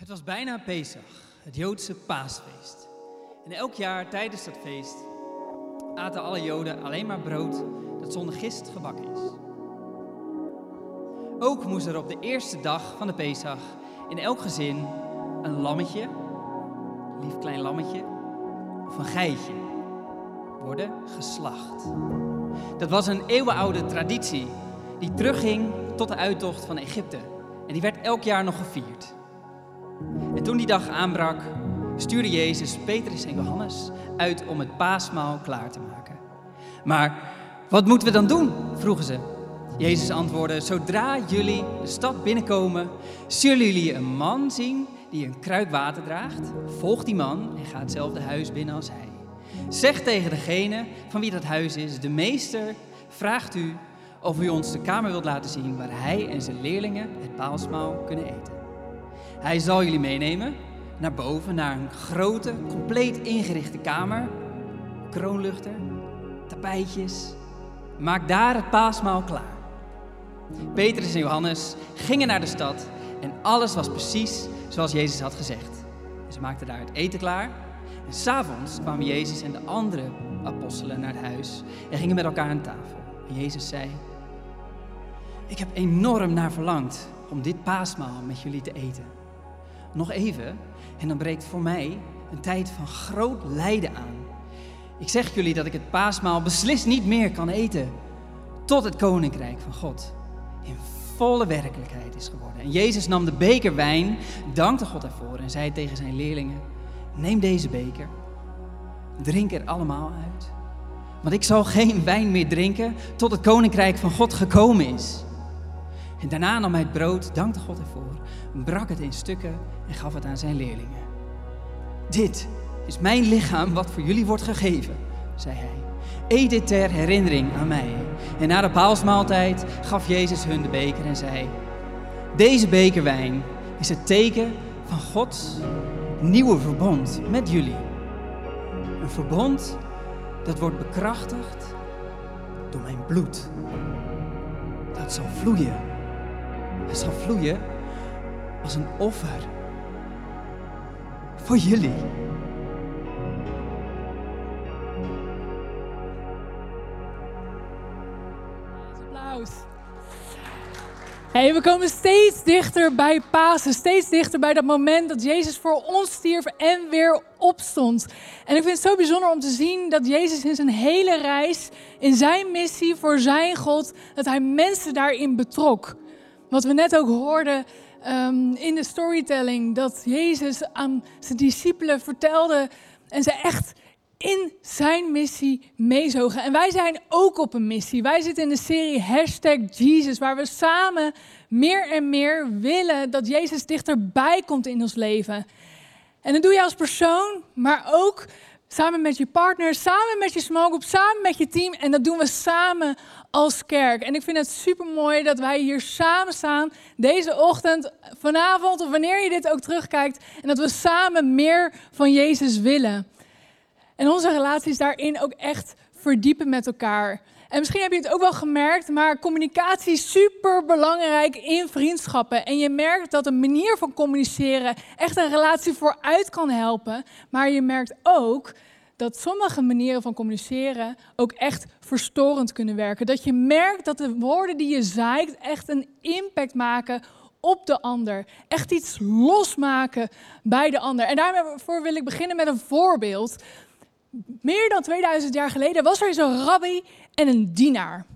Het was bijna Pesach, het Joodse paasfeest. En elk jaar tijdens dat feest aten alle Joden alleen maar brood dat zonder gist gebakken is. Ook moest er op de eerste dag van de Pesach in elk gezin een lammetje, een lief klein lammetje, of een geitje worden geslacht. Dat was een eeuwenoude traditie die terugging tot de uittocht van Egypte. En die werd elk jaar nog gevierd. En toen die dag aanbrak, stuurde Jezus Petrus en Johannes uit om het paasmaal klaar te maken. Maar wat moeten we dan doen? vroegen ze. Jezus antwoordde: Zodra jullie de stad binnenkomen, zullen jullie een man zien die een kruik water draagt. Volg die man en ga hetzelfde huis binnen als hij. Zeg tegen degene van wie dat huis is: De meester vraagt u of u ons de kamer wilt laten zien waar hij en zijn leerlingen het paasmaal kunnen eten. Hij zal jullie meenemen naar boven, naar een grote, compleet ingerichte kamer. Kroonluchter, tapijtjes. Maak daar het paasmaal klaar. Petrus en Johannes gingen naar de stad en alles was precies zoals Jezus had gezegd. Ze maakten daar het eten klaar. En s'avonds kwamen Jezus en de andere apostelen naar het huis en gingen met elkaar aan tafel. En Jezus zei: Ik heb enorm naar verlangd om dit paasmaal met jullie te eten. Nog even, en dan breekt voor mij een tijd van groot lijden aan. Ik zeg jullie dat ik het paasmaal beslist niet meer kan eten tot het koninkrijk van God in volle werkelijkheid is geworden. En Jezus nam de beker wijn, dankte God ervoor en zei tegen zijn leerlingen: Neem deze beker, drink er allemaal uit. Want ik zal geen wijn meer drinken tot het koninkrijk van God gekomen is. En daarna nam hij het brood, dankte God ervoor, brak het in stukken en gaf het aan zijn leerlingen. Dit is mijn lichaam wat voor jullie wordt gegeven, zei hij. Eet dit ter herinnering aan mij. En na de paalsmaaltijd gaf Jezus hun de beker en zei: Deze beker wijn is het teken van Gods nieuwe verbond met jullie. Een verbond dat wordt bekrachtigd door mijn bloed. Dat zal vloeien. Het zal vloeien als een offer voor jullie. Applaus. Hey, we komen steeds dichter bij Pasen, steeds dichter bij dat moment dat Jezus voor ons stierf en weer opstond. En ik vind het zo bijzonder om te zien dat Jezus in zijn hele reis, in zijn missie voor zijn God, dat hij mensen daarin betrok. Wat we net ook hoorden um, in de storytelling, dat Jezus aan zijn discipelen vertelde en ze echt in zijn missie meezogen. En wij zijn ook op een missie. Wij zitten in de serie Hashtag Jesus, waar we samen meer en meer willen dat Jezus dichterbij komt in ons leven. En dat doe je als persoon, maar ook samen met je partner, samen met je small group, samen met je team. En dat doen we samen als kerk. En ik vind het super mooi dat wij hier samen staan, deze ochtend, vanavond of wanneer je dit ook terugkijkt. En dat we samen meer van Jezus willen. En onze relaties daarin ook echt verdiepen met elkaar. En misschien heb je het ook wel gemerkt, maar communicatie is super belangrijk in vriendschappen. En je merkt dat een manier van communiceren echt een relatie vooruit kan helpen. Maar je merkt ook dat sommige manieren van communiceren ook echt verstorend kunnen werken. Dat je merkt dat de woorden die je zaait echt een impact maken op de ander. Echt iets losmaken bij de ander. En daarvoor wil ik beginnen met een voorbeeld. Meer dan 2000 jaar geleden was er zo'n rabbi en een dienaar.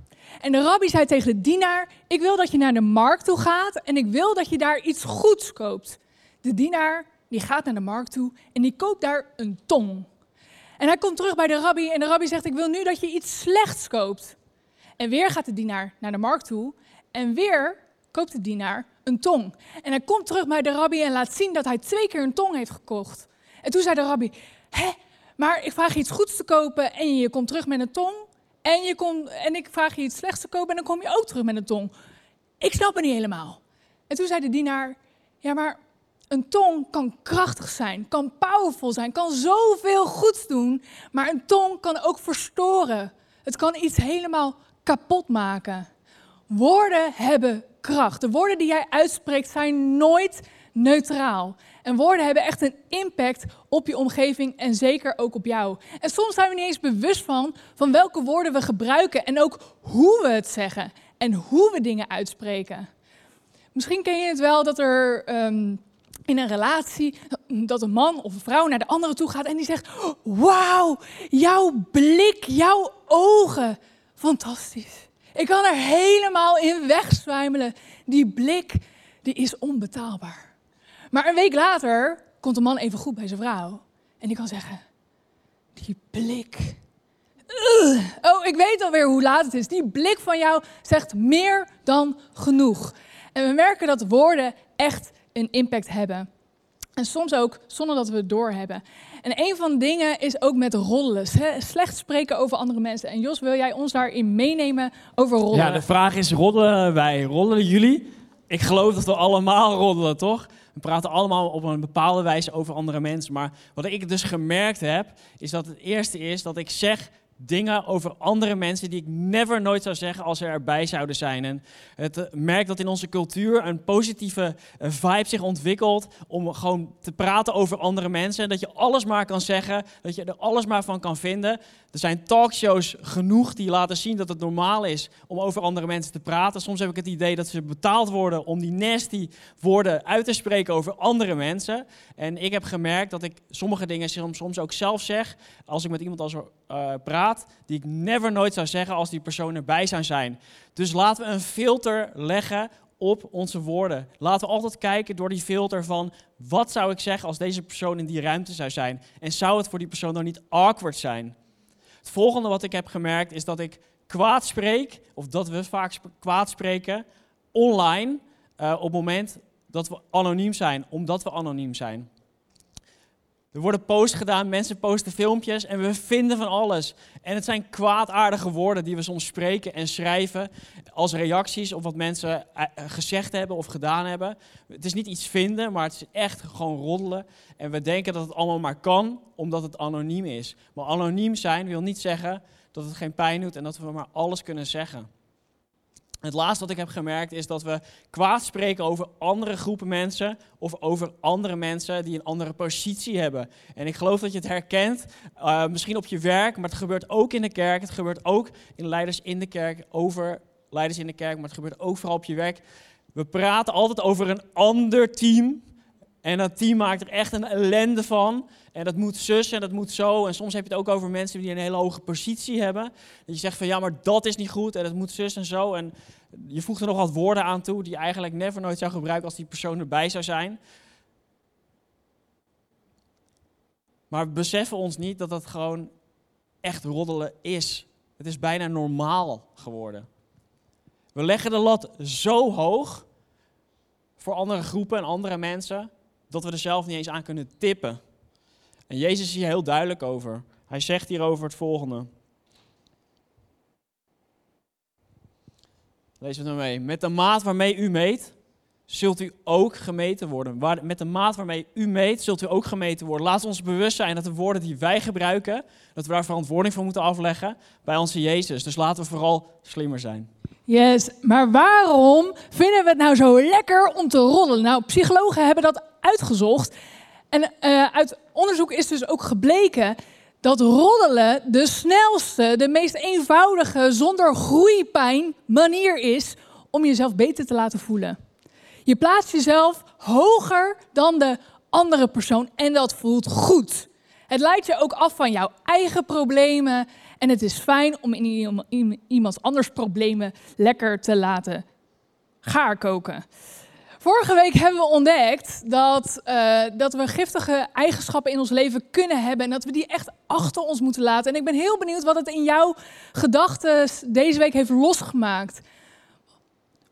En de rabbi zei tegen de dienaar: Ik wil dat je naar de markt toe gaat en ik wil dat je daar iets goeds koopt. De dienaar die gaat naar de markt toe en die koopt daar een tong. En hij komt terug bij de rabbi en de rabbi zegt: Ik wil nu dat je iets slechts koopt. En weer gaat de dienaar naar de markt toe en weer koopt de dienaar een tong. En hij komt terug bij de rabbi en laat zien dat hij twee keer een tong heeft gekocht. En toen zei de rabbi: Hé, maar ik vraag je iets goeds te kopen en je komt terug met een tong. En, je en ik vraag je iets slechts te kopen en dan kom je ook terug met een tong. Ik snap het niet helemaal. En toen zei de dienaar, ja maar een tong kan krachtig zijn, kan powerful zijn, kan zoveel goeds doen. Maar een tong kan ook verstoren. Het kan iets helemaal kapot maken. Woorden hebben kracht. De woorden die jij uitspreekt zijn nooit neutraal. En woorden hebben echt een impact op je omgeving en zeker ook op jou. En soms zijn we niet eens bewust van, van welke woorden we gebruiken en ook hoe we het zeggen en hoe we dingen uitspreken. Misschien ken je het wel dat er ehm, in een relatie dat een man of een vrouw naar de andere toe gaat en die zegt: Wauw, jouw blik, jouw ogen, fantastisch. Ik kan er helemaal in wegzwijmelen. Die blik, die is onbetaalbaar. Maar een week later komt de man even goed bij zijn vrouw en die kan zeggen: Die blik. Oh, ik weet alweer hoe laat het is. Die blik van jou zegt meer dan genoeg. En we merken dat woorden echt een impact hebben. En soms ook zonder dat we het doorhebben. En een van de dingen is ook met roddelen. Slecht spreken over andere mensen. En Jos, wil jij ons daarin meenemen over roddelen? Ja, de vraag is, roddelen wij? Roddelen jullie? Ik geloof dat we allemaal roddelen, toch? We praten allemaal op een bepaalde wijze over andere mensen. Maar wat ik dus gemerkt heb, is dat het eerste is dat ik zeg dingen over andere mensen die ik never nooit zou zeggen als ze erbij zouden zijn. En het eh, merkt dat in onze cultuur een positieve eh, vibe zich ontwikkelt om gewoon te praten over andere mensen. En dat je alles maar kan zeggen, dat je er alles maar van kan vinden. Er zijn talkshows genoeg die laten zien dat het normaal is om over andere mensen te praten. Soms heb ik het idee dat ze betaald worden om die nasty woorden uit te spreken over andere mensen. En ik heb gemerkt dat ik sommige dingen soms ook zelf zeg als ik met iemand als uh, praat, die ik never nooit zou zeggen als die persoon erbij zou zijn. Dus laten we een filter leggen op onze woorden. Laten we altijd kijken door die filter van wat zou ik zeggen als deze persoon in die ruimte zou zijn. En zou het voor die persoon dan niet awkward zijn? Het volgende wat ik heb gemerkt is dat ik kwaad spreek, of dat we vaak kwaad spreken, online, uh, op het moment dat we anoniem zijn, omdat we anoniem zijn. Er worden posts gedaan, mensen posten filmpjes en we vinden van alles. En het zijn kwaadaardige woorden die we soms spreken en schrijven als reacties op wat mensen eh, eh, gezegd hebben of gedaan hebben. Het is niet iets vinden, maar het is echt gewoon roddelen. En we denken dat het allemaal maar kan, omdat het anoniem is. Maar anoniem zijn wil niet zeggen dat het geen pijn doet en dat we maar alles kunnen zeggen. Het laatste wat ik heb gemerkt is dat we kwaad spreken over andere groepen mensen of over andere mensen die een andere positie hebben. En ik geloof dat je het herkent, uh, misschien op je werk, maar het gebeurt ook in de kerk. Het gebeurt ook in leiders in de kerk, over leiders in de kerk, maar het gebeurt ook vooral op je werk. We praten altijd over een ander team. En dat team maakt er echt een ellende van. En dat moet zus en dat moet zo. En soms heb je het ook over mensen die een hele hoge positie hebben. Dat je zegt van ja, maar dat is niet goed en dat moet zus en zo. En je voegt er nog wat woorden aan toe die je eigenlijk never nooit zou gebruiken als die persoon erbij zou zijn. Maar we beseffen ons niet dat dat gewoon echt roddelen is. Het is bijna normaal geworden. We leggen de lat zo hoog voor andere groepen en andere mensen dat we er zelf niet eens aan kunnen tippen. En Jezus is hier heel duidelijk over. Hij zegt hierover het volgende. Lees het nou mee. Met de maat waarmee u meet, zult u ook gemeten worden. Met de maat waarmee u meet, zult u ook gemeten worden. Laat ons bewust zijn dat de woorden die wij gebruiken, dat we daar verantwoording voor moeten afleggen bij onze Jezus. Dus laten we vooral slimmer zijn. Yes, maar waarom vinden we het nou zo lekker om te rollen? Nou, psychologen hebben dat uitgezocht. En uh, uit onderzoek is dus ook gebleken dat roddelen de snelste, de meest eenvoudige, zonder groeipijn manier is om jezelf beter te laten voelen. Je plaatst jezelf hoger dan de andere persoon en dat voelt goed. Het leidt je ook af van jouw eigen problemen en het is fijn om in iemand anders problemen lekker te laten gaarkoken. Vorige week hebben we ontdekt dat, uh, dat we giftige eigenschappen in ons leven kunnen hebben en dat we die echt achter ons moeten laten. En ik ben heel benieuwd wat het in jouw gedachten deze week heeft losgemaakt.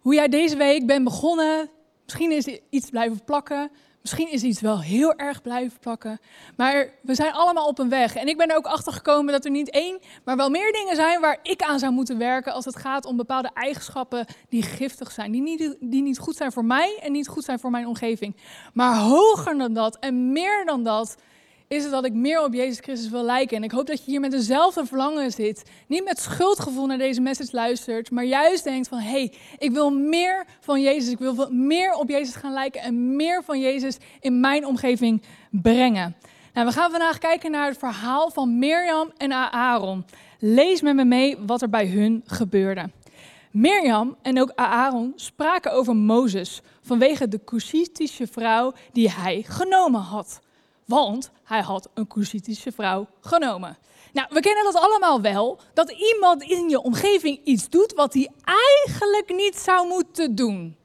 Hoe jij deze week bent begonnen. Misschien is iets blijven plakken. Misschien is iets wel heel erg blijven plakken. Maar we zijn allemaal op een weg. En ik ben er ook achter gekomen dat er niet één, maar wel meer dingen zijn waar ik aan zou moeten werken als het gaat om bepaalde eigenschappen die giftig zijn. Die niet, die niet goed zijn voor mij en niet goed zijn voor mijn omgeving. Maar hoger dan dat en meer dan dat is het dat ik meer op Jezus Christus wil lijken. En ik hoop dat je hier met dezelfde verlangen zit. Niet met schuldgevoel naar deze message luistert, maar juist denkt van, hé, hey, ik wil meer van Jezus. Ik wil meer op Jezus gaan lijken en meer van Jezus in mijn omgeving brengen. Nou, we gaan vandaag kijken naar het verhaal van Mirjam en Aaron. Lees met me mee wat er bij hun gebeurde. Mirjam en ook Aaron spraken over Mozes vanwege de Cushitische vrouw die hij genomen had. Want hij had een Cushitische vrouw genomen. Nou, we kennen dat allemaal wel, dat iemand in je omgeving iets doet wat hij eigenlijk niet zou moeten doen.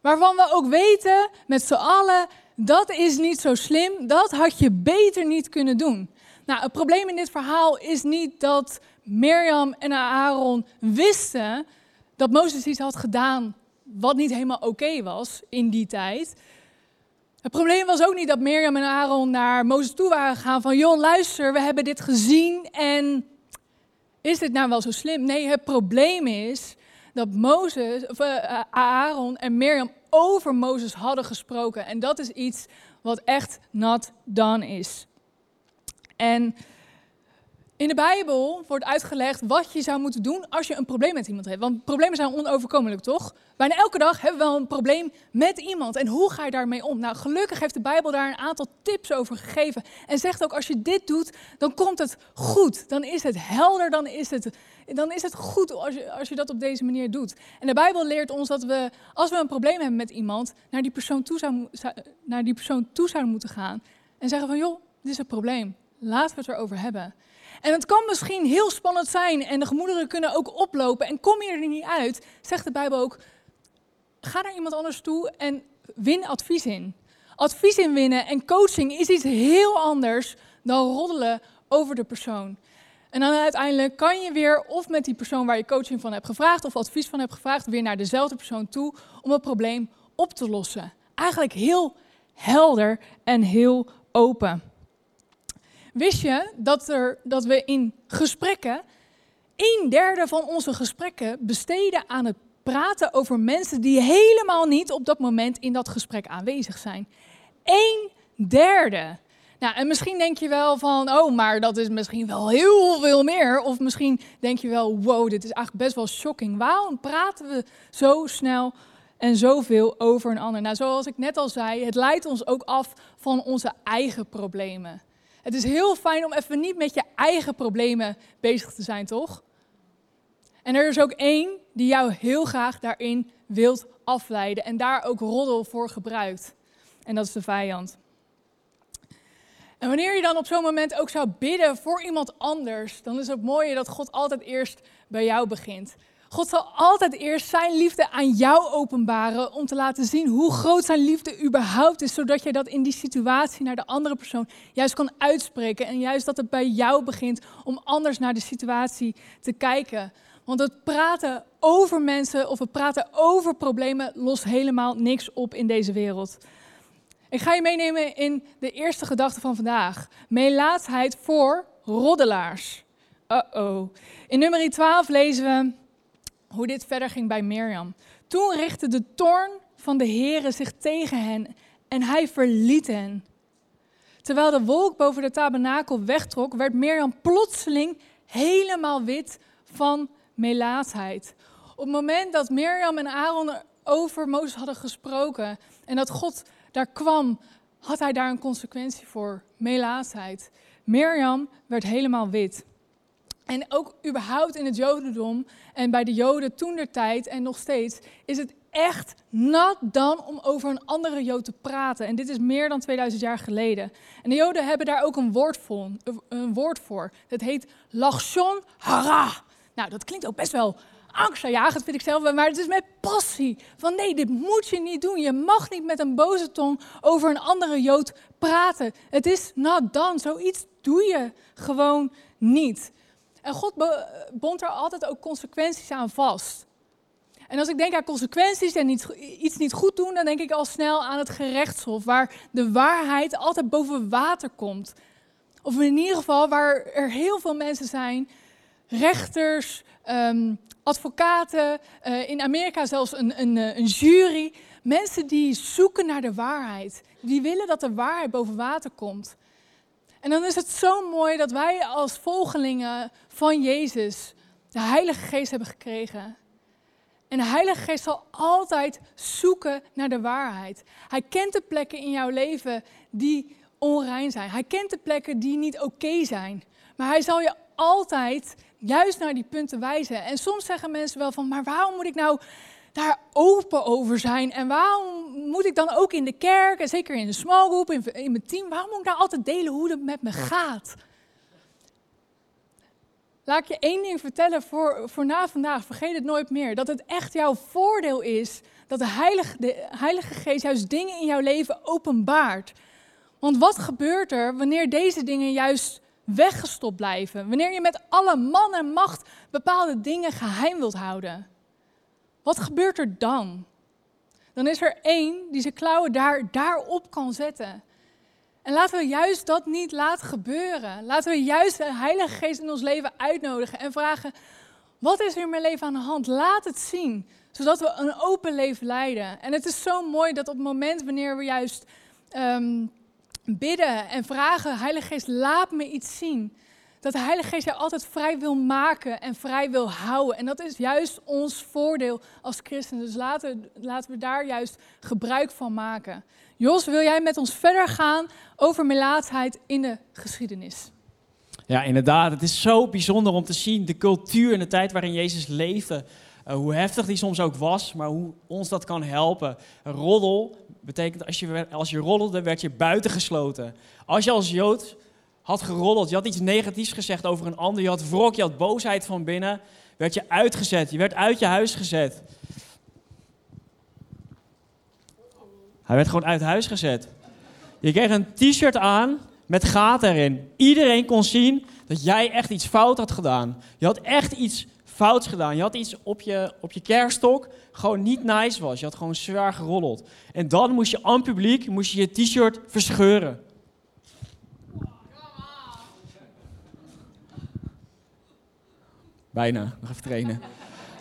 Waarvan we ook weten met z'n allen, dat is niet zo slim, dat had je beter niet kunnen doen. Nou, het probleem in dit verhaal is niet dat Mirjam en Aaron wisten dat Mozes iets had gedaan wat niet helemaal oké was in die tijd. Het probleem was ook niet dat Mirjam en Aaron naar Mozes toe waren gegaan van, joh, luister, we hebben dit gezien en is dit nou wel zo slim? Nee, het probleem is dat Mozes, uh, Aaron en Mirjam over Mozes hadden gesproken. En dat is iets wat echt not done is. En in de Bijbel wordt uitgelegd wat je zou moeten doen als je een probleem met iemand hebt. Want problemen zijn onoverkomelijk, toch? Bijna elke dag hebben we wel een probleem met iemand. En hoe ga je daarmee om? Nou, gelukkig heeft de Bijbel daar een aantal tips over gegeven. En zegt ook, als je dit doet, dan komt het goed. Dan is het helder, dan is het, dan is het goed als je, als je dat op deze manier doet. En de Bijbel leert ons dat we, als we een probleem hebben met iemand, naar die persoon toe, zou, naar die persoon toe zouden moeten gaan. En zeggen van, joh, dit is een probleem. Laten we het erover hebben. En het kan misschien heel spannend zijn en de gemoederen kunnen ook oplopen. En kom je er niet uit, zegt de Bijbel ook, ga naar iemand anders toe en win advies in. Advies inwinnen en coaching is iets heel anders dan roddelen over de persoon. En dan uiteindelijk kan je weer of met die persoon waar je coaching van hebt gevraagd of advies van hebt gevraagd, weer naar dezelfde persoon toe om het probleem op te lossen. Eigenlijk heel helder en heel open. Wist je dat, er, dat we in gesprekken, een derde van onze gesprekken besteden aan het praten over mensen die helemaal niet op dat moment in dat gesprek aanwezig zijn? Een derde. Nou, en misschien denk je wel van, oh, maar dat is misschien wel heel veel meer. Of misschien denk je wel, wow, dit is eigenlijk best wel shocking. Waarom praten we zo snel en zoveel over een ander? Nou, zoals ik net al zei, het leidt ons ook af van onze eigen problemen. Het is heel fijn om even niet met je eigen problemen bezig te zijn, toch? En er is ook één die jou heel graag daarin wilt afleiden en daar ook roddel voor gebruikt. En dat is de vijand. En wanneer je dan op zo'n moment ook zou bidden voor iemand anders, dan is het mooie dat God altijd eerst bij jou begint. God zal altijd eerst zijn liefde aan jou openbaren om te laten zien hoe groot zijn liefde überhaupt is, zodat je dat in die situatie naar de andere persoon juist kan uitspreken en juist dat het bij jou begint om anders naar de situatie te kijken. Want het praten over mensen of het praten over problemen lost helemaal niks op in deze wereld. Ik ga je meenemen in de eerste gedachte van vandaag. Meelaatsheid voor roddelaars. Uh-oh. In nummer 12 lezen we hoe dit verder ging bij Mirjam. Toen richtte de toorn van de Heere zich tegen hen en hij verliet hen. Terwijl de wolk boven de tabernakel wegtrok, werd Mirjam plotseling helemaal wit van melaatsheid. Op het moment dat Mirjam en Aaron over Mozes hadden gesproken en dat God daar kwam, had hij daar een consequentie voor, melaatsheid. Mirjam werd helemaal wit. En ook überhaupt in het Jodendom en bij de Joden toen der tijd en nog steeds is het echt nat dan om over een andere Jood te praten. En dit is meer dan 2000 jaar geleden. En de Joden hebben daar ook een woord voor. Een woord voor. Dat heet lachshon hara. Nou, dat klinkt ook best wel angstaanjagend, vind ik zelf, maar het is met passie. Van nee, dit moet je niet doen. Je mag niet met een boze tong over een andere Jood praten. Het is not done. Zoiets doe je gewoon niet. En God bond er altijd ook consequenties aan vast. En als ik denk aan consequenties en iets, niet goed doen, dan denk ik al snel aan het gerechtshof, waar de waarheid altijd boven water komt. Of in ieder geval waar er heel veel mensen zijn, rechters, ehm, advocaten, uh, in Amerika zelfs een, een, eh, een jury. Mensen die zoeken naar de waarheid. Die willen dat de waarheid boven water komt. En dan is het zo mooi dat wij als volgelingen van Jezus de Heilige Geest hebben gekregen. En de Heilige Geest zal altijd zoeken naar de waarheid. Hij kent de plekken in jouw leven die onrein zijn. Hij kent de plekken die niet oké zijn. Maar hij zal je altijd juist naar die punten wijzen. En soms zeggen mensen wel van, maar waarom moet ik nou daar open over zijn? En waarom moet ik dan ook in de kerk, en zeker in de small group, in, in mijn team, waarom moet ik nou altijd delen hoe het met me gaat? Laat ik je één ding vertellen voor, voor na vandaag, vergeet het nooit meer. Dat het echt jouw voordeel is dat de Heilige, de Heilige Geest juist dingen in jouw leven openbaart. Want wat gebeurt er wanneer deze dingen juist weggestopt blijven? Wanneer je met alle man en macht bepaalde dingen geheim wilt houden? Wat gebeurt er dan? Dan is er één die zijn klauwen daar, daarop kan zetten. En laten we juist dat niet laten gebeuren. Laten we juist de Heilige Geest in ons leven uitnodigen en vragen: wat is er in mijn leven aan de hand? Laat het zien, zodat we een open leven leiden. En het is zo mooi dat op het moment wanneer we juist ehm, bidden en vragen: Heilige Geest, laat me iets zien. Dat de Heilige Geest jou altijd vrij wil maken en vrij wil houden. En dat is juist ons voordeel als christen. Dus laten, laten we daar juist gebruik van maken. Jos, wil jij met ons verder gaan over melaatheid in de geschiedenis? Ja, inderdaad. Het is zo bijzonder om te zien de cultuur en de tijd waarin Jezus leefde. Uh, hoe heftig die soms ook was, maar hoe ons dat kan helpen. Roddel betekent als je, als je roddelde, werd je buitengesloten. Als je als Jood had geroddeld, je had iets negatiefs gezegd over een ander, je had wrok, je had boosheid van binnen, werd je uitgezet. Je werd uit je huis gezet. Hij werd gewoon uit huis gezet. Je kreeg een t-shirt aan met gaten erin. Iedereen kon zien dat jij echt iets fout had gedaan. Je had echt iets fouts gedaan. Je had iets op je, op je kerststok gewoon niet nice was. Je had gewoon zwaar geroddeld. En dan moest je aan publiek moest je, je t-shirt verscheuren. Bijna, nog even trainen.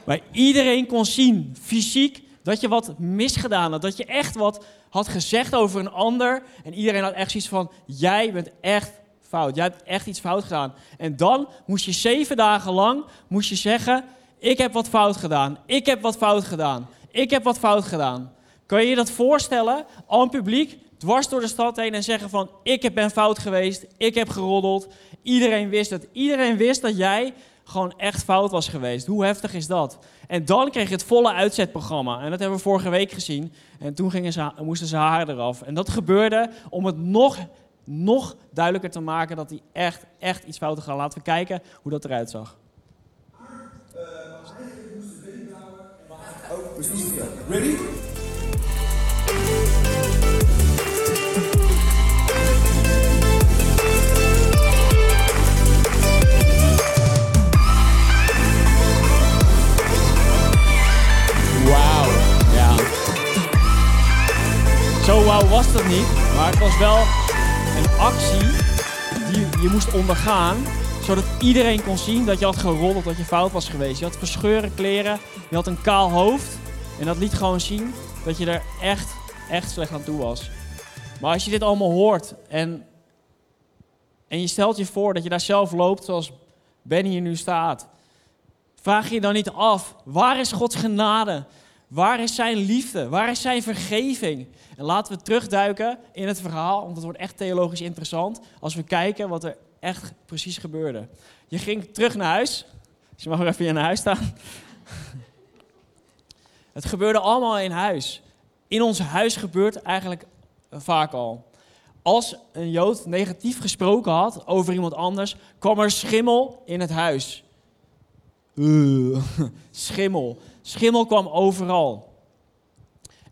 Maar iedereen kon zien, fysiek, dat je wat misgedaan had. Dat je echt wat had gezegd over een ander. En iedereen had echt zoiets van: jij bent echt fout. Jij hebt echt iets fout gedaan. En dan moest je zeven dagen lang moest je zeggen: ik heb wat fout gedaan. Ik heb wat fout gedaan. Ik heb wat fout gedaan. Kan je je dat voorstellen? Al een publiek dwars door de stad heen en zeggen van ik ben fout geweest, ik heb geroddeld. Iedereen wist het. Iedereen wist dat jij gewoon echt fout was geweest. Hoe heftig is dat? En dan kreeg je het volle uitzetprogramma. En dat hebben we vorige week gezien. En toen gingen ze, moesten ze haar eraf. En dat gebeurde om het nog, nog duidelijker te maken dat hij echt, echt iets fout had. Laten we kijken hoe dat eruit zag. Ready? Zo wauw was dat niet, maar het was wel een actie die je moest ondergaan, zodat iedereen kon zien dat je had geroddeld, dat je fout was geweest. Je had verscheuren kleren, je had een kaal hoofd en dat liet gewoon zien dat je er echt, echt slecht aan toe was. Maar als je dit allemaal hoort en, en je stelt je voor dat je daar zelf loopt zoals Benny hier nu staat, vraag je dan niet af, waar is Gods genade? Waar is zijn liefde? Waar is zijn vergeving? En laten we terugduiken in het verhaal, want het wordt echt theologisch interessant als we kijken wat er echt precies gebeurde. Je ging terug naar huis. Dus je mag weer even in huis staan. Het gebeurde allemaal in huis. In ons huis gebeurt eigenlijk vaak al. Als een Jood negatief gesproken had over iemand anders, kwam er schimmel in het huis. Uh, schimmel. Schimmel kwam overal.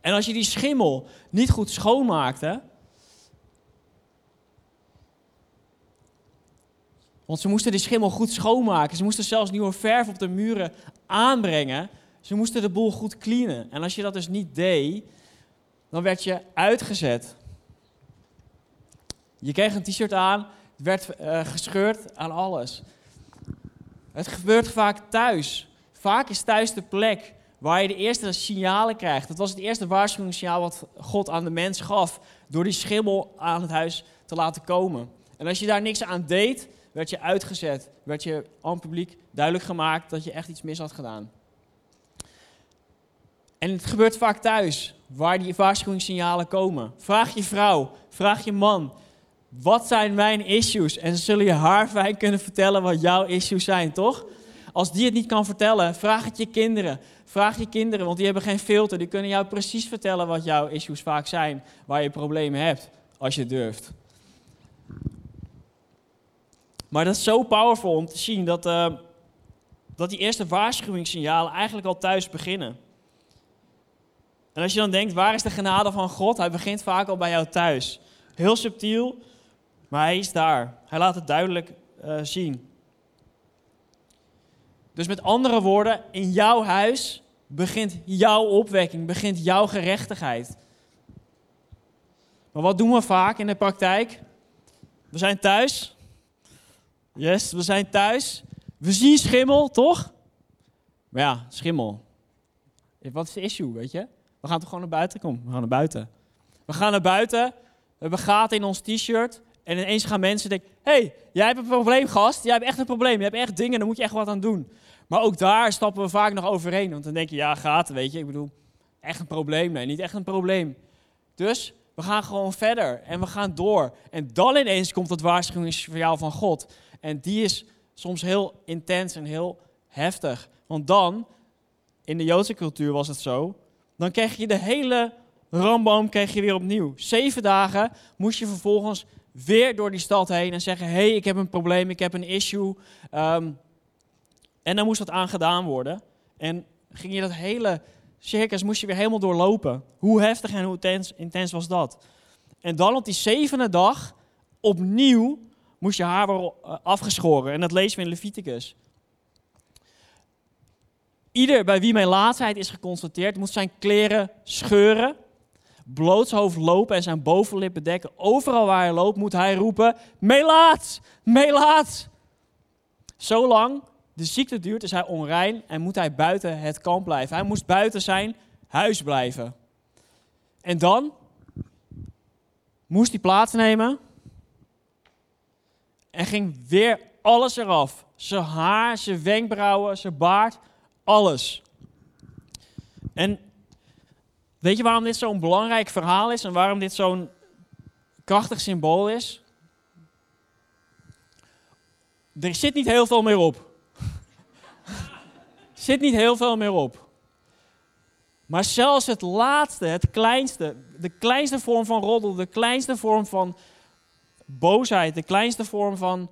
En als je die schimmel niet goed schoonmaakte. Want ze moesten die schimmel goed schoonmaken. Ze moesten zelfs nieuwe verf op de muren aanbrengen. Ze moesten de boel goed cleanen. En als je dat dus niet deed, dan werd je uitgezet. Je kreeg een t-shirt aan, werd uh, gescheurd aan alles. Het gebeurt vaak thuis. Vaak is thuis de plek waar je de eerste signalen krijgt. Dat was het eerste waarschuwingssignaal wat God aan de mens gaf door die schimmel aan het huis te laten komen. En als je daar niks aan deed, werd je uitgezet. Werd je aan publiek duidelijk gemaakt dat je echt iets mis had gedaan. En het gebeurt vaak thuis, waar die waarschuwingssignalen komen. Vraag je vrouw, vraag je man, wat zijn mijn issues? En ze zullen je haarfijn kunnen vertellen wat jouw issues zijn, toch? Als die het niet kan vertellen, vraag het je kinderen. Vraag je kinderen, want die hebben geen filter. Die kunnen jou precies vertellen wat jouw issues vaak zijn, waar je problemen hebt, als je durft. Maar dat is zo powerful om te zien dat, uh, dat die eerste waarschuwingssignalen eigenlijk al thuis beginnen. En als je dan denkt, waar is de genade van God? Hij begint vaak al bij jou thuis. Heel subtiel, maar hij is daar. Hij laat het duidelijk uh, zien. Dus met andere woorden, in jouw huis begint jouw opwekking, begint jouw gerechtigheid. Maar wat doen we vaak in de praktijk? We zijn thuis. Yes, we zijn thuis. We zien schimmel, toch? Maar ja, schimmel. Wat is de issue, weet je? We gaan toch gewoon naar buiten? Kom, we gaan naar buiten. We gaan naar buiten. We hebben gaten in ons t-shirt. En ineens gaan mensen denken: hey, jij hebt een probleem, gast. Jij hebt echt een probleem. Je hebt echt dingen, daar moet je echt wat aan doen. Maar ook daar stappen we vaak nog overheen. Want dan denk je: ja, gaten, weet je. Ik bedoel, echt een probleem? Nee, niet echt een probleem. Dus we gaan gewoon verder en we gaan door. En dan ineens komt het waarschuwingsverhaal van God. En die is soms heel intens en heel heftig. Want dan, in de Joodse cultuur was het zo, dan kreeg je de hele ramboom kreeg je weer opnieuw. Zeven dagen moest je vervolgens weer door die stad heen en zeggen: hey, ik heb een probleem, ik heb een issue. Ehm, en dan moest dat aangedaan worden. En ging je dat hele circus moest je weer helemaal doorlopen. Hoe heftig en hoe intens, intens was dat? En dan op die zevende dag opnieuw moest je haar weer eh, afgeschoren. En dat lezen we in Leviticus. Ieder bij wie mijn laatheid is geconstateerd, moet zijn kleren scheuren, blootshoofd lopen en zijn bovenlip bedekken. Overal waar hij loopt, moet hij roepen: Melaat! Melaat! Zolang de ziekte duurt, is hij onrein en moet hij buiten het kamp blijven. Hij moest buiten zijn huis blijven. En dan moest hij plaatsnemen en ging weer alles eraf. Zijn haar, zijn wenkbrauwen, zijn baard, alles. En weet je waarom dit zo'n belangrijk verhaal is en waarom dit zo'n krachtig symbool is? Er zit niet heel veel meer op. zit niet heel veel meer op. Maar zelfs het laatste, het kleinste, de kleinste vorm van roddel, de kleinste vorm van boosheid, de kleinste vorm van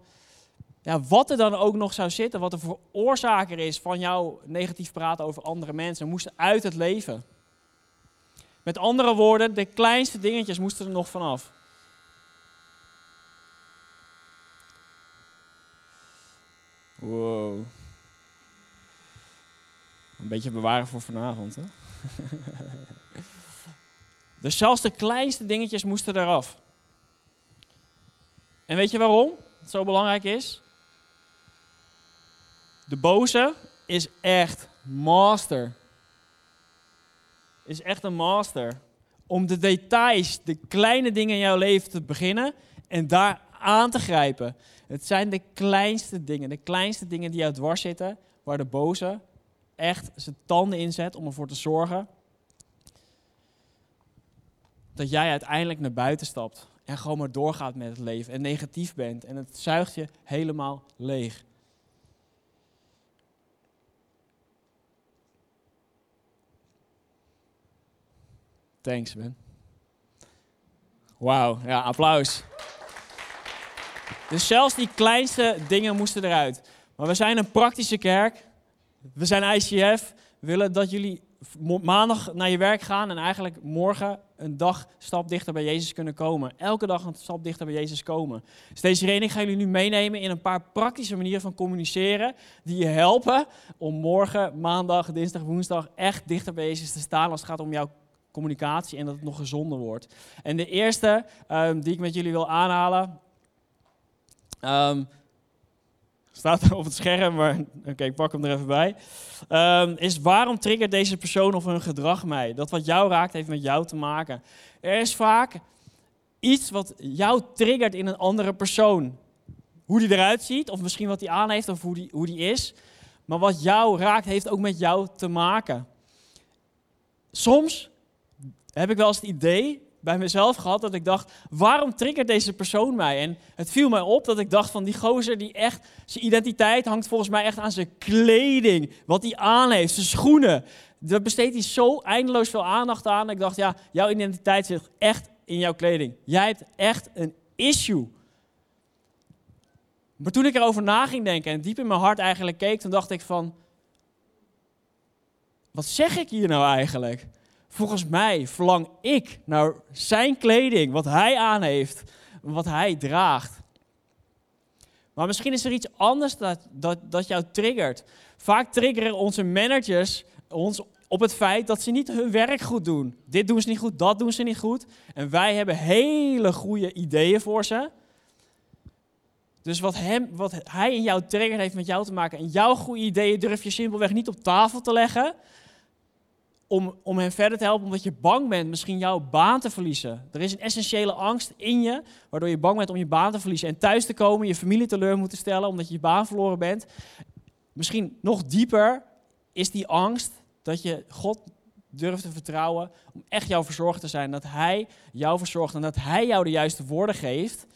ja, wat er dan ook nog zou zitten, wat de veroorzaker is van jouw negatief praten over andere mensen, moest uit het leven. Met andere woorden, de kleinste dingetjes moesten er nog vanaf. Wow. Een beetje bewaren voor vanavond, hè? dus zelfs de kleinste dingetjes moesten eraf. En weet je waarom het zo belangrijk is? De boze is echt master. Is echt een master. Om de details, de kleine dingen in jouw leven te beginnen en daar aan te grijpen. Het zijn de kleinste dingen, de kleinste dingen die jou dwars zitten, waar de boze echt zijn tanden inzet om ervoor te zorgen dat jij uiteindelijk naar buiten stapt en gewoon maar doorgaat met het leven en negatief bent en het zuigt je helemaal leeg. Thanks, man. Wauw, ja, applaus. Dus zelfs die kleinste dingen moesten eruit. Maar we zijn een praktische kerk. We zijn ICF. We willen dat jullie maandag naar je werk gaan en eigenlijk morgen een dag stap dichter bij Jezus kunnen komen. Elke dag een stap dichter bij Jezus komen. Dus deze reden ga jullie nu meenemen in een paar praktische manieren van communiceren die je helpen om morgen, maandag, dinsdag, woensdag echt dichter bij Jezus te staan als het gaat om jouw communicatie en dat het nog gezonder wordt. En de eerste um, die ik met jullie wil aanhalen, um, staat er op het scherm, maar oké, ik pak hem er even bij. Um, is waarom triggert deze persoon of hun gedrag mij? Dat wat jou raakt heeft met jou te maken. Er is vaak iets wat jou triggert in een andere persoon. Hoe die eruit ziet, of misschien wat hij aan heeft, of hoe die, hoe die is. Maar wat jou raakt, heeft ook met jou te maken. Soms heb ik wel eens het idee bij mezelf gehad dat ik dacht, waarom triggert deze persoon mij? En het viel mij op dat ik dacht van die gozer die echt, zijn identiteit hangt volgens mij echt aan zijn kleding, wat hij aan heeft, zijn schoenen. Daar besteedt hij zo eindeloos veel aandacht aan. Ik dacht, ja, jouw identiteit zit echt in jouw kleding. Jij hebt echt een issue. Maar toen ik erover na ging denken en diep in mijn hart eigenlijk keek, toen dacht ik van, wat zeg ik hier nou eigenlijk? Volgens mij verlang ik naar zijn kleding, wat hij aan heeft, wat hij draagt. Maar misschien is er iets anders dat, dat, dat jou triggert. Vaak triggeren onze managers ons op het feit dat ze niet hun werk goed doen. Dit doen ze niet goed, dat doen ze niet goed. En wij hebben hele goede ideeën voor ze. Dus wat, hem, wat hij in jou triggert heeft met jou te maken. En jouw goede ideeën durf je simpelweg niet op tafel te leggen om, om hen verder te helpen, omdat je bang bent misschien jouw baan te verliezen. Er is een essentiële angst in je, waardoor je bang bent om je baan te verliezen en thuis te komen, je familie teleur moeten stellen omdat je je baan verloren bent. Misschien nog dieper is die angst dat je God durft te vertrouwen om echt jouw verzorger te zijn, dat Hij jou verzorgt en dat Hij jou de juiste woorden geeft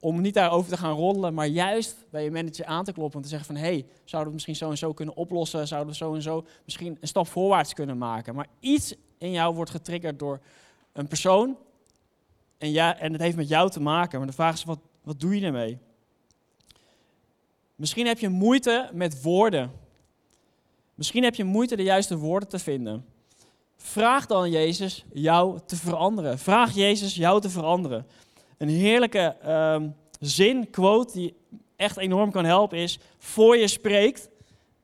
om niet daarover te gaan roddelen, maar juist bij je manager aan te kloppen en te zeggen van, hé, hey, zouden we het misschien zo en zo kunnen oplossen, zouden we zo en zo misschien een stap voorwaarts kunnen maken. Maar iets in jou wordt getriggerd door een persoon en, ja, en het heeft met jou te maken, maar de vraag is, wat, wat doe je ermee? Misschien heb je moeite met woorden. Misschien heb je moeite de juiste woorden te vinden. Vraag dan Jezus jou te veranderen. Vraag Jezus jou te veranderen. Een heerlijke um, zin, quote, die echt enorm kan helpen is: Voor je spreekt,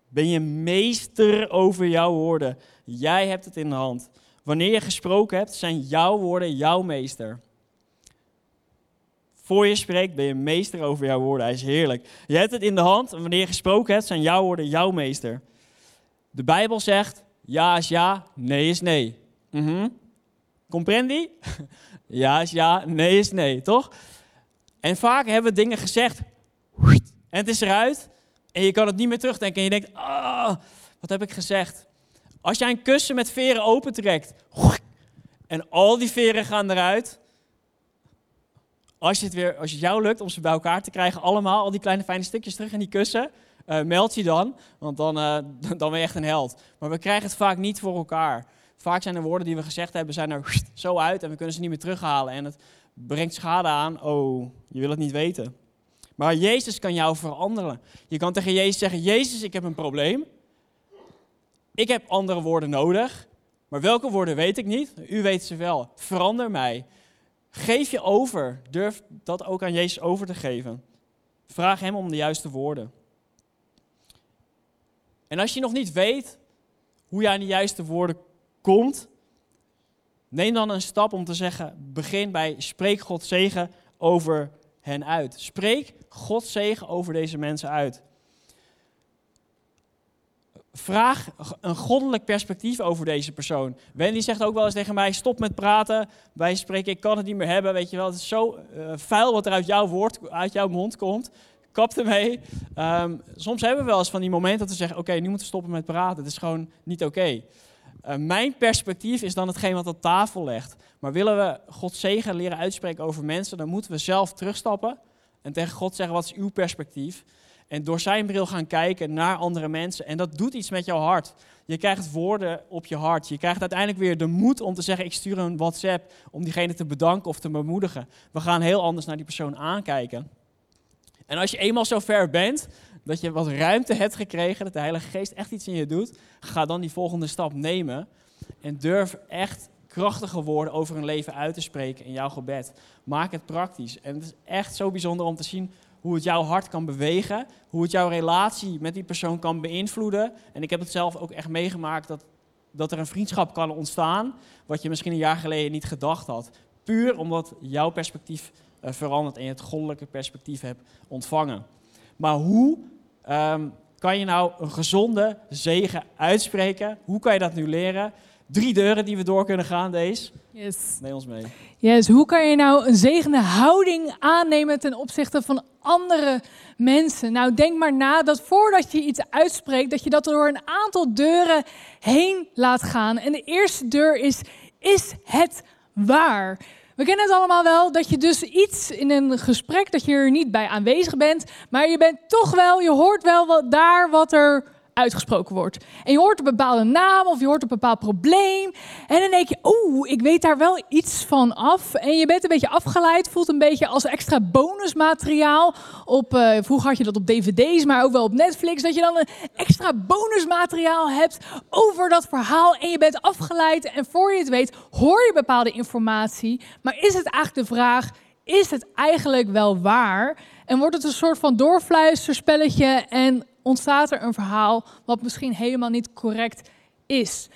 ben je meester over jouw woorden. Jij hebt het in de hand. Wanneer je gesproken hebt, zijn jouw woorden jouw meester. Voor je spreekt, ben je meester over jouw woorden. Hij is heerlijk. Je hebt het in de hand en wanneer je gesproken hebt, zijn jouw woorden jouw meester. De Bijbel zegt: ja is ja, nee is nee. Mm -hmm. Comprendi? Ja is ja, nee is nee, toch? En vaak hebben we dingen gezegd en het is eruit en je kan het niet meer terugdenken en je denkt, ah, wat heb ik gezegd? Als jij een kussen met veren opentrekt en al die veren gaan eruit, als, je het weer, als het jou lukt om ze bij elkaar te krijgen, allemaal, al die kleine fijne stukjes terug in die kussen, uh, meld je dan, want dan, uh, dan ben je echt een held. Maar we krijgen het vaak niet voor elkaar. Vaak zijn er woorden die we gezegd hebben, zijn er zo uit en we kunnen ze niet meer terughalen. En het brengt schade aan. Oh, je wil het niet weten. Maar Jezus kan jou veranderen. Je kan tegen Jezus zeggen, Jezus, ik heb een probleem. Ik heb andere woorden nodig. Maar welke woorden weet ik niet. U weet ze wel. Verander mij. Geef je over. Durf dat ook aan Jezus over te geven. Vraag Hem om de juiste woorden. En als je nog niet weet hoe je aan de juiste woorden komt, neem dan een stap om te zeggen: begin bij spreek God zegen over hen uit. Spreek God zegen over deze mensen uit. Vraag een goddelijk perspectief over deze persoon. Wendy zegt ook wel eens tegen mij: stop met praten. Wij spreken, ik kan het niet meer hebben. Weet je wel, het is zo uh, vuil wat er uit jouw, woord, uit jouw mond komt. Kap ermee. Um, soms hebben we wel eens van die momenten dat we zeggen: oké, nu moeten we stoppen met praten. Het is gewoon niet oké. Uh, mijn perspectief is dan hetgeen wat op tafel legt. Maar willen we God zegen leren uitspreken over mensen, dan moeten we zelf terugstappen en tegen God zeggen: wat is uw perspectief? En door zijn bril gaan kijken naar andere mensen. En dat doet iets met jouw hart. Je krijgt woorden op je hart. Je krijgt uiteindelijk weer de moed om te zeggen: Ik stuur een WhatsApp om diegene te bedanken of te bemoedigen. We gaan heel anders naar die persoon aankijken. En als je eenmaal zo ver bent, dat je wat ruimte hebt gekregen, dat de Heilige Geest echt iets in je doet, ga dan die volgende stap nemen en durf echt krachtige woorden over een leven uit te spreken in jouw gebed. Maak het praktisch. En het is echt zo bijzonder om te zien hoe het jouw hart kan bewegen, hoe het jouw relatie met die persoon kan beïnvloeden. En ik heb het zelf ook echt meegemaakt dat, dat er een vriendschap kan ontstaan, wat je misschien een jaar geleden niet gedacht had. Puur omdat jouw perspectief uh, verandert en je het goddelijke perspectief hebt ontvangen. Maar hoe um, kan je nou een gezonde zegen uitspreken? Hoe kan je dat nu leren? drie deuren die we door kunnen gaan, deze. Yes. Neem ons mee. Yes, hoe kan je nou een zegende houding aannemen ten opzichte van andere mensen? Nou, denk maar na dat voordat je iets uitspreekt, dat je dat door een aantal deuren heen laat gaan. En de eerste deur is, is het waar? We kennen het allemaal wel, dat je dus iets in een gesprek, dat je er niet bij aanwezig bent, maar je bent toch wel, je hoort wel wat, daar wat er uitgesproken wordt. En je hoort een bepaalde naam of je hoort een bepaald probleem. En dan denk je, oeh, ik weet daar wel iets van af. En je bent een beetje afgeleid, voelt een beetje als extra bonusmateriaal. Op, uh, vroeger had je dat op dvd's, maar ook wel op Netflix. Dat je dan een extra bonusmateriaal hebt over dat verhaal. En je bent afgeleid en voor je het weet hoor je bepaalde informatie. Maar is het eigenlijk de vraag, is het eigenlijk wel waar? En wordt het een soort van doorfluisterspelletje en ontstaat er een verhaal wat misschien helemaal niet correct is.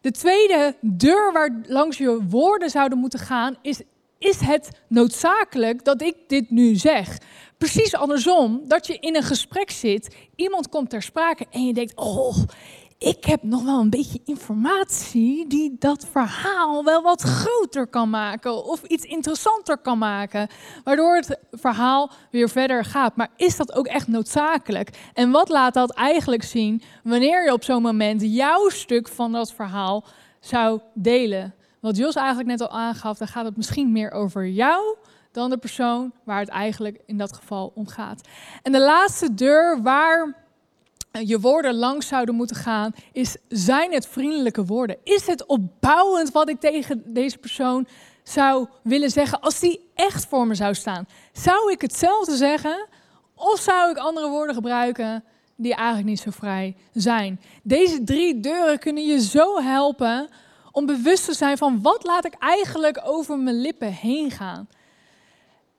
De tweede deur waar langs je woorden zouden moeten gaan is: is het noodzakelijk dat ik dit nu zeg? Precies andersom, dat je in een gesprek zit, iemand komt ter sprake en je denkt: oh, ik heb nog wel een beetje informatie die dat verhaal wel wat groter kan maken of iets interessanter kan maken, waardoor het verhaal weer verder gaat. Maar is dat ook echt noodzakelijk? En wat laat dat eigenlijk zien wanneer je op zo'n moment jouw stuk van dat verhaal zou delen? Wat Jos eigenlijk net al aangaf, dan gaat het misschien meer over jou dan de persoon waar het eigenlijk in dat geval om gaat. En de laatste deur waar je woorden langs zouden moeten gaan, is zijn het vriendelijke woorden? Is het opbouwend wat ik tegen deze persoon zou willen zeggen als die echt voor me zou staan? Zou ik hetzelfde zeggen of zou ik andere woorden gebruiken die eigenlijk niet zo vrij zijn? Deze drie deuren kunnen je zo helpen om bewust te zijn van wat laat ik eigenlijk over mijn lippen heen gaan.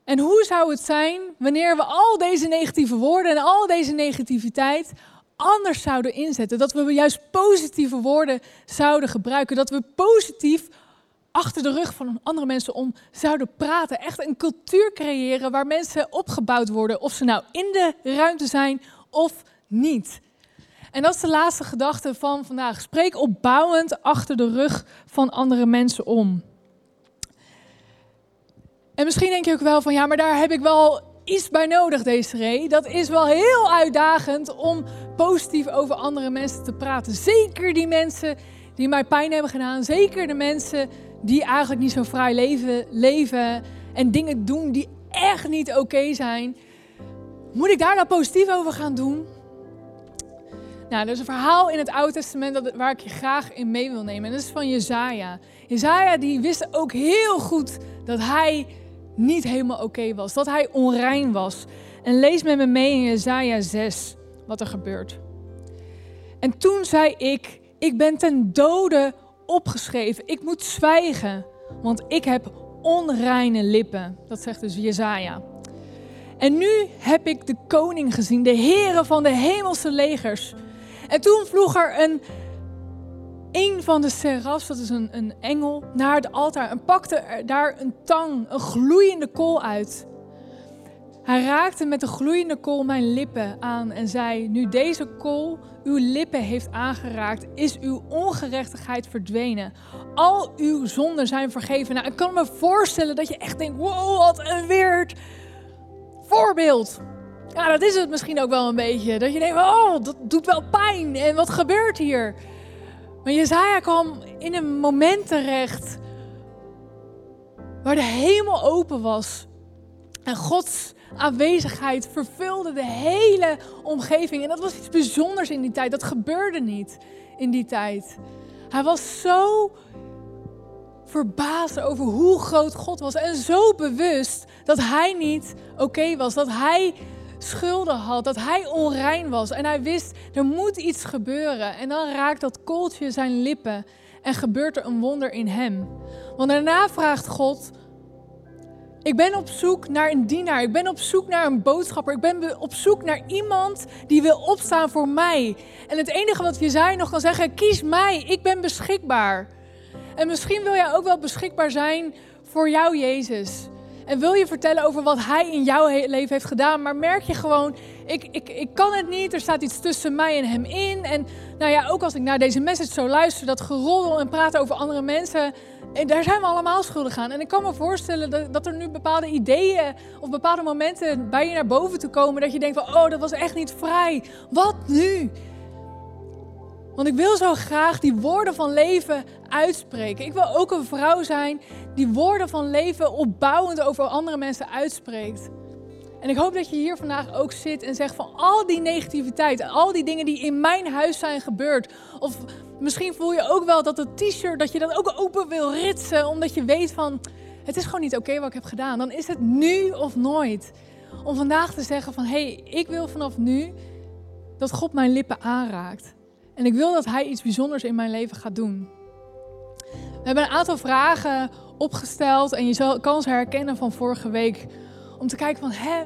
En hoe zou het zijn wanneer we al deze negatieve woorden en al deze negativiteit anders zouden inzetten. Dat we juist positieve woorden zouden gebruiken. Dat we positief achter de rug van andere mensen om zouden praten. Echt een cultuur creëren waar mensen opgebouwd worden. Of ze nou in de ruimte zijn of niet. En dat is de laatste gedachte van vandaag. Spreek opbouwend achter de rug van andere mensen om. En misschien denk je ook wel van ja, maar daar heb ik wel iets bij nodig, Desiree. Dat is wel heel uitdagend om positief over andere mensen te praten. Zeker die mensen die mij pijn hebben gedaan. Zeker de mensen die eigenlijk niet zo vrij leven, leven en dingen doen die echt niet oké zijn. Moet ik daar nou positief over gaan doen? Nou, er is een verhaal in het Oude Testament waar ik je graag in mee wil nemen. En dat is van Jezaja. Jezaja die wist ook heel goed dat hij niet helemaal oké was. Dat hij onrein was. En lees met me mee in Jezaja 6 wat er gebeurt. En toen zei ik, ik ben ten dode opgeschreven. Ik moet zwijgen, want ik heb onreine lippen. Dat zegt dus Jezaja. En nu heb ik de koning gezien, de heren van de hemelse legers. En toen vloeg er een een van de serafs, dat is een, een engel, naar het altaar en pakte daar een tang, een gloeiende kool uit. Hij raakte met de gloeiende kool mijn lippen aan en zei: Nu deze kool uw lippen heeft aangeraakt, is uw ongerechtigheid verdwenen. Al uw zonden zijn vergeven. Nou, ik kan me voorstellen dat je echt denkt: Wow, wat een weird voorbeeld. Ja, dat is het misschien ook wel een beetje. Dat je denkt: Oh, dat doet wel pijn. En wat gebeurt hier? Maar Jezaja kwam in een moment terecht waar de hemel open was. En Gods aanwezigheid vervulde de hele omgeving. En dat was iets bijzonders in die tijd. Dat gebeurde niet in die tijd. Hij was zo verbaasd over hoe groot God was. En zo bewust dat hij niet oké was. Dat hij schulden had, dat hij onrein was. En hij wist, er moet iets gebeuren. En dan raakt dat kooltje zijn lippen en gebeurt er een wonder in hem. Want daarna vraagt God, ik ben op zoek naar een dienaar. Ik ben op zoek naar een boodschapper. Ik ben op zoek naar iemand die wil opstaan voor mij. En het enige wat Jezaja nog kan zeggen, kies mij. Ik ben beschikbaar. En misschien wil jij ook wel beschikbaar zijn voor jou, Jezus. En wil je vertellen over wat Hij in jouw leven heeft gedaan. Maar merk je gewoon, ik, ik, ik kan het niet. Er staat iets tussen mij en Hem in. En nou ja, ook als ik naar deze message zo luister, dat geroddel en praten over andere mensen. En daar zijn we allemaal schuldig aan. En ik kan me voorstellen dat, dat er nu bepaalde ideeën of bepaalde momenten bij je naar boven te komen. Dat je denkt van, oh, dat was echt niet vrij. Wat nu? Want ik wil zo graag die woorden van leven uitspreken. Ik wil ook een vrouw zijn die woorden van leven opbouwend over andere mensen uitspreekt. En ik hoop dat je hier vandaag ook zit en zegt van al die negativiteit, al die dingen die in mijn huis zijn gebeurd. Of misschien voel je ook wel dat het t-shirt, dat je dat ook open wil ritsen, omdat je weet van het is gewoon niet oké wat ik heb gedaan. Dan is het nu of nooit. Om vandaag te zeggen van hé, hey, ik wil vanaf nu dat God mijn lippen aanraakt. En ik wil dat Hij iets bijzonders in mijn leven gaat doen. We hebben een aantal vragen opgesteld en je kan ze herkennen van vorige week. Om te kijken van, hè,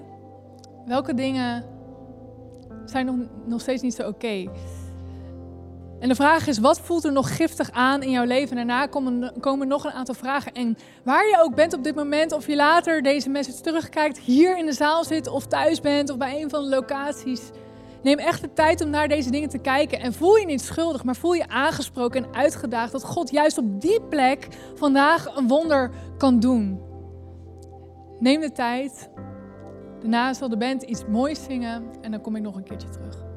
welke dingen zijn nog, nog steeds niet zo oké? En de vraag is, wat voelt er nog giftig aan in jouw leven? En daarna komen, komen nog een aantal vragen. En waar je ook bent op dit moment, of je later deze message terugkijkt, hier in de zaal zit of thuis bent of bij een van de locaties Neem echt de tijd om naar deze dingen te kijken. En voel je niet schuldig, maar voel je aangesproken en uitgedaagd dat God juist op die plek vandaag een wonder kan doen. Neem de tijd. Daarna zal de band iets moois zingen en dan kom ik nog een keertje terug.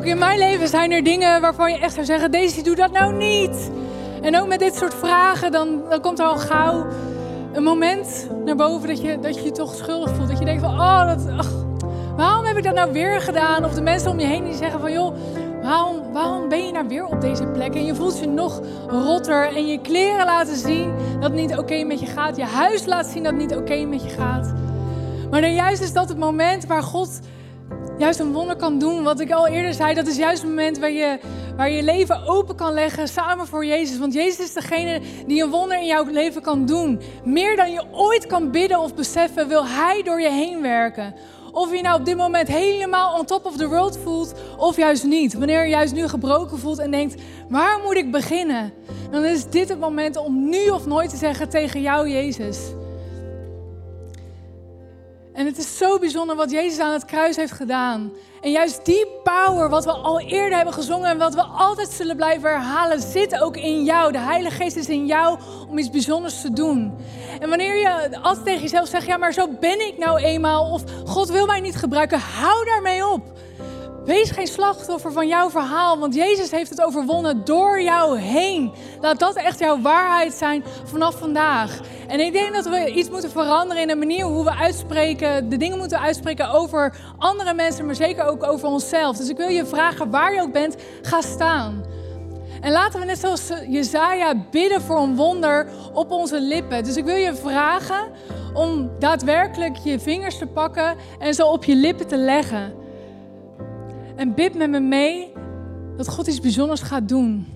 Ook in mijn leven zijn er dingen waarvan je echt zou zeggen: Daisy, doe dat nou niet. En ook met dit soort vragen, dan, dan komt er al gauw een moment naar boven dat je, dat je je toch schuldig voelt. Dat je denkt van, oh, dat, waarom heb ik dat nou weer gedaan? Of de mensen om je heen die zeggen van, joh, waarom, waarom ben je nou weer op deze plek? En je voelt je nog rotter en je kleren laten zien dat het niet oké met je gaat. Je huis laat zien dat het niet oké met je gaat. Maar dan juist is dat het moment waar God juist een wonder kan doen. Wat ik al eerder zei, dat is juist het moment waar je, waar je leven open kan leggen samen voor Jezus. Want Jezus is degene die een wonder in jouw leven kan doen. Meer dan je ooit kan bidden of beseffen, wil Hij door je heen werken. Of je nou op dit moment helemaal on top of the world voelt, of juist niet. Wanneer je juist nu gebroken voelt en denkt, waar moet ik beginnen? Dan is dit het moment om nu of nooit te zeggen tegen jou, Jezus. En het is zo bijzonder wat Jezus aan het kruis heeft gedaan. En juist die power, wat we al eerder hebben gezongen en wat we altijd zullen blijven herhalen, zit ook in jou. De Heilige Geest is in jou om iets bijzonders te doen. En wanneer je altijd tegen jezelf zegt, ja maar zo ben ik nou eenmaal, of God wil mij niet gebruiken, hou daarmee op. Wees geen slachtoffer van jouw verhaal, want Jezus heeft het overwonnen door jou heen. Laat dat echt jouw waarheid zijn vanaf vandaag. En ik denk dat we iets moeten veranderen in de manier hoe we uitspreken, de dingen moeten uitspreken over andere mensen, maar zeker ook over onszelf. Dus ik wil je vragen, waar je ook bent, ga staan. En laten we net zoals Jezaja bidden voor een wonder op onze lippen. Dus ik wil je vragen om daadwerkelijk je vingers te pakken en zo op je lippen te leggen. En bid met me mee dat God iets bijzonders gaat doen.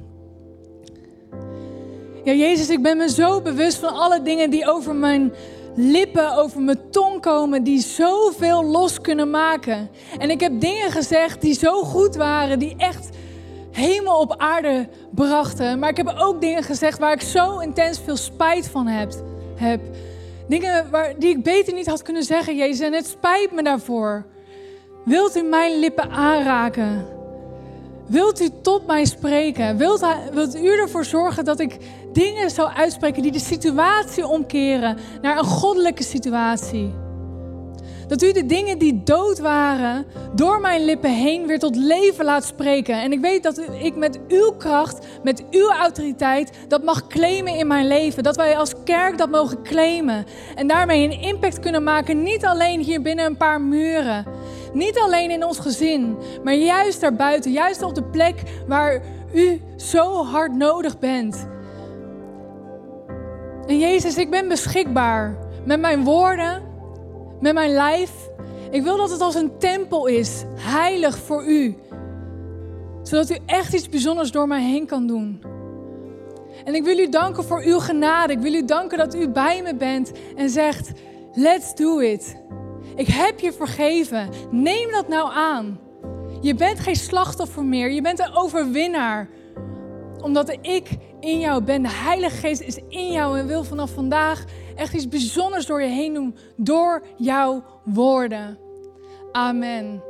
Ja, Jezus, ik ben me zo bewust van alle dingen die over mijn lippen, over mijn tong komen, die zoveel los kunnen maken. En ik heb dingen gezegd die zo goed waren, die echt hemel op aarde brachten. Maar ik heb ook dingen gezegd waar ik zo intens veel spijt van heb. heb. Dingen waar, die ik beter niet had kunnen zeggen, Jezus. En het spijt me daarvoor. Wilt u mijn lippen aanraken? Wilt u tot mij spreken? Wilt, wilt u ervoor zorgen dat ik dingen zou uitspreken die de situatie omkeren naar een goddelijke situatie? Dat u de dingen die dood waren door mijn lippen heen weer tot leven laat spreken. En ik weet dat ik met uw kracht, met uw autoriteit, dat mag claimen in mijn leven. Dat wij als kerk dat mogen claimen. En daarmee een impact kunnen maken, niet alleen hier binnen een paar muren. Niet alleen in ons gezin, maar juist daarbuiten. Juist op de plek waar u zo hard nodig bent. En Jezus, ik ben beschikbaar met mijn woorden, met mijn lijf. Ik wil dat het als een tempel is, heilig voor u. Zodat u echt iets bijzonders door mij heen kan doen. En ik wil u danken voor uw genade. Ik wil u danken dat u bij me bent en zegt: Let's do it. Ik heb je vergeven. Neem dat nou aan. Je bent geen slachtoffer meer. Je bent een overwinnaar. Omdat ik in jou ben. De Heilige Geest is in jou en wil vanaf vandaag echt iets bijzonders door je heen doen. Door jouw woorden. Amen.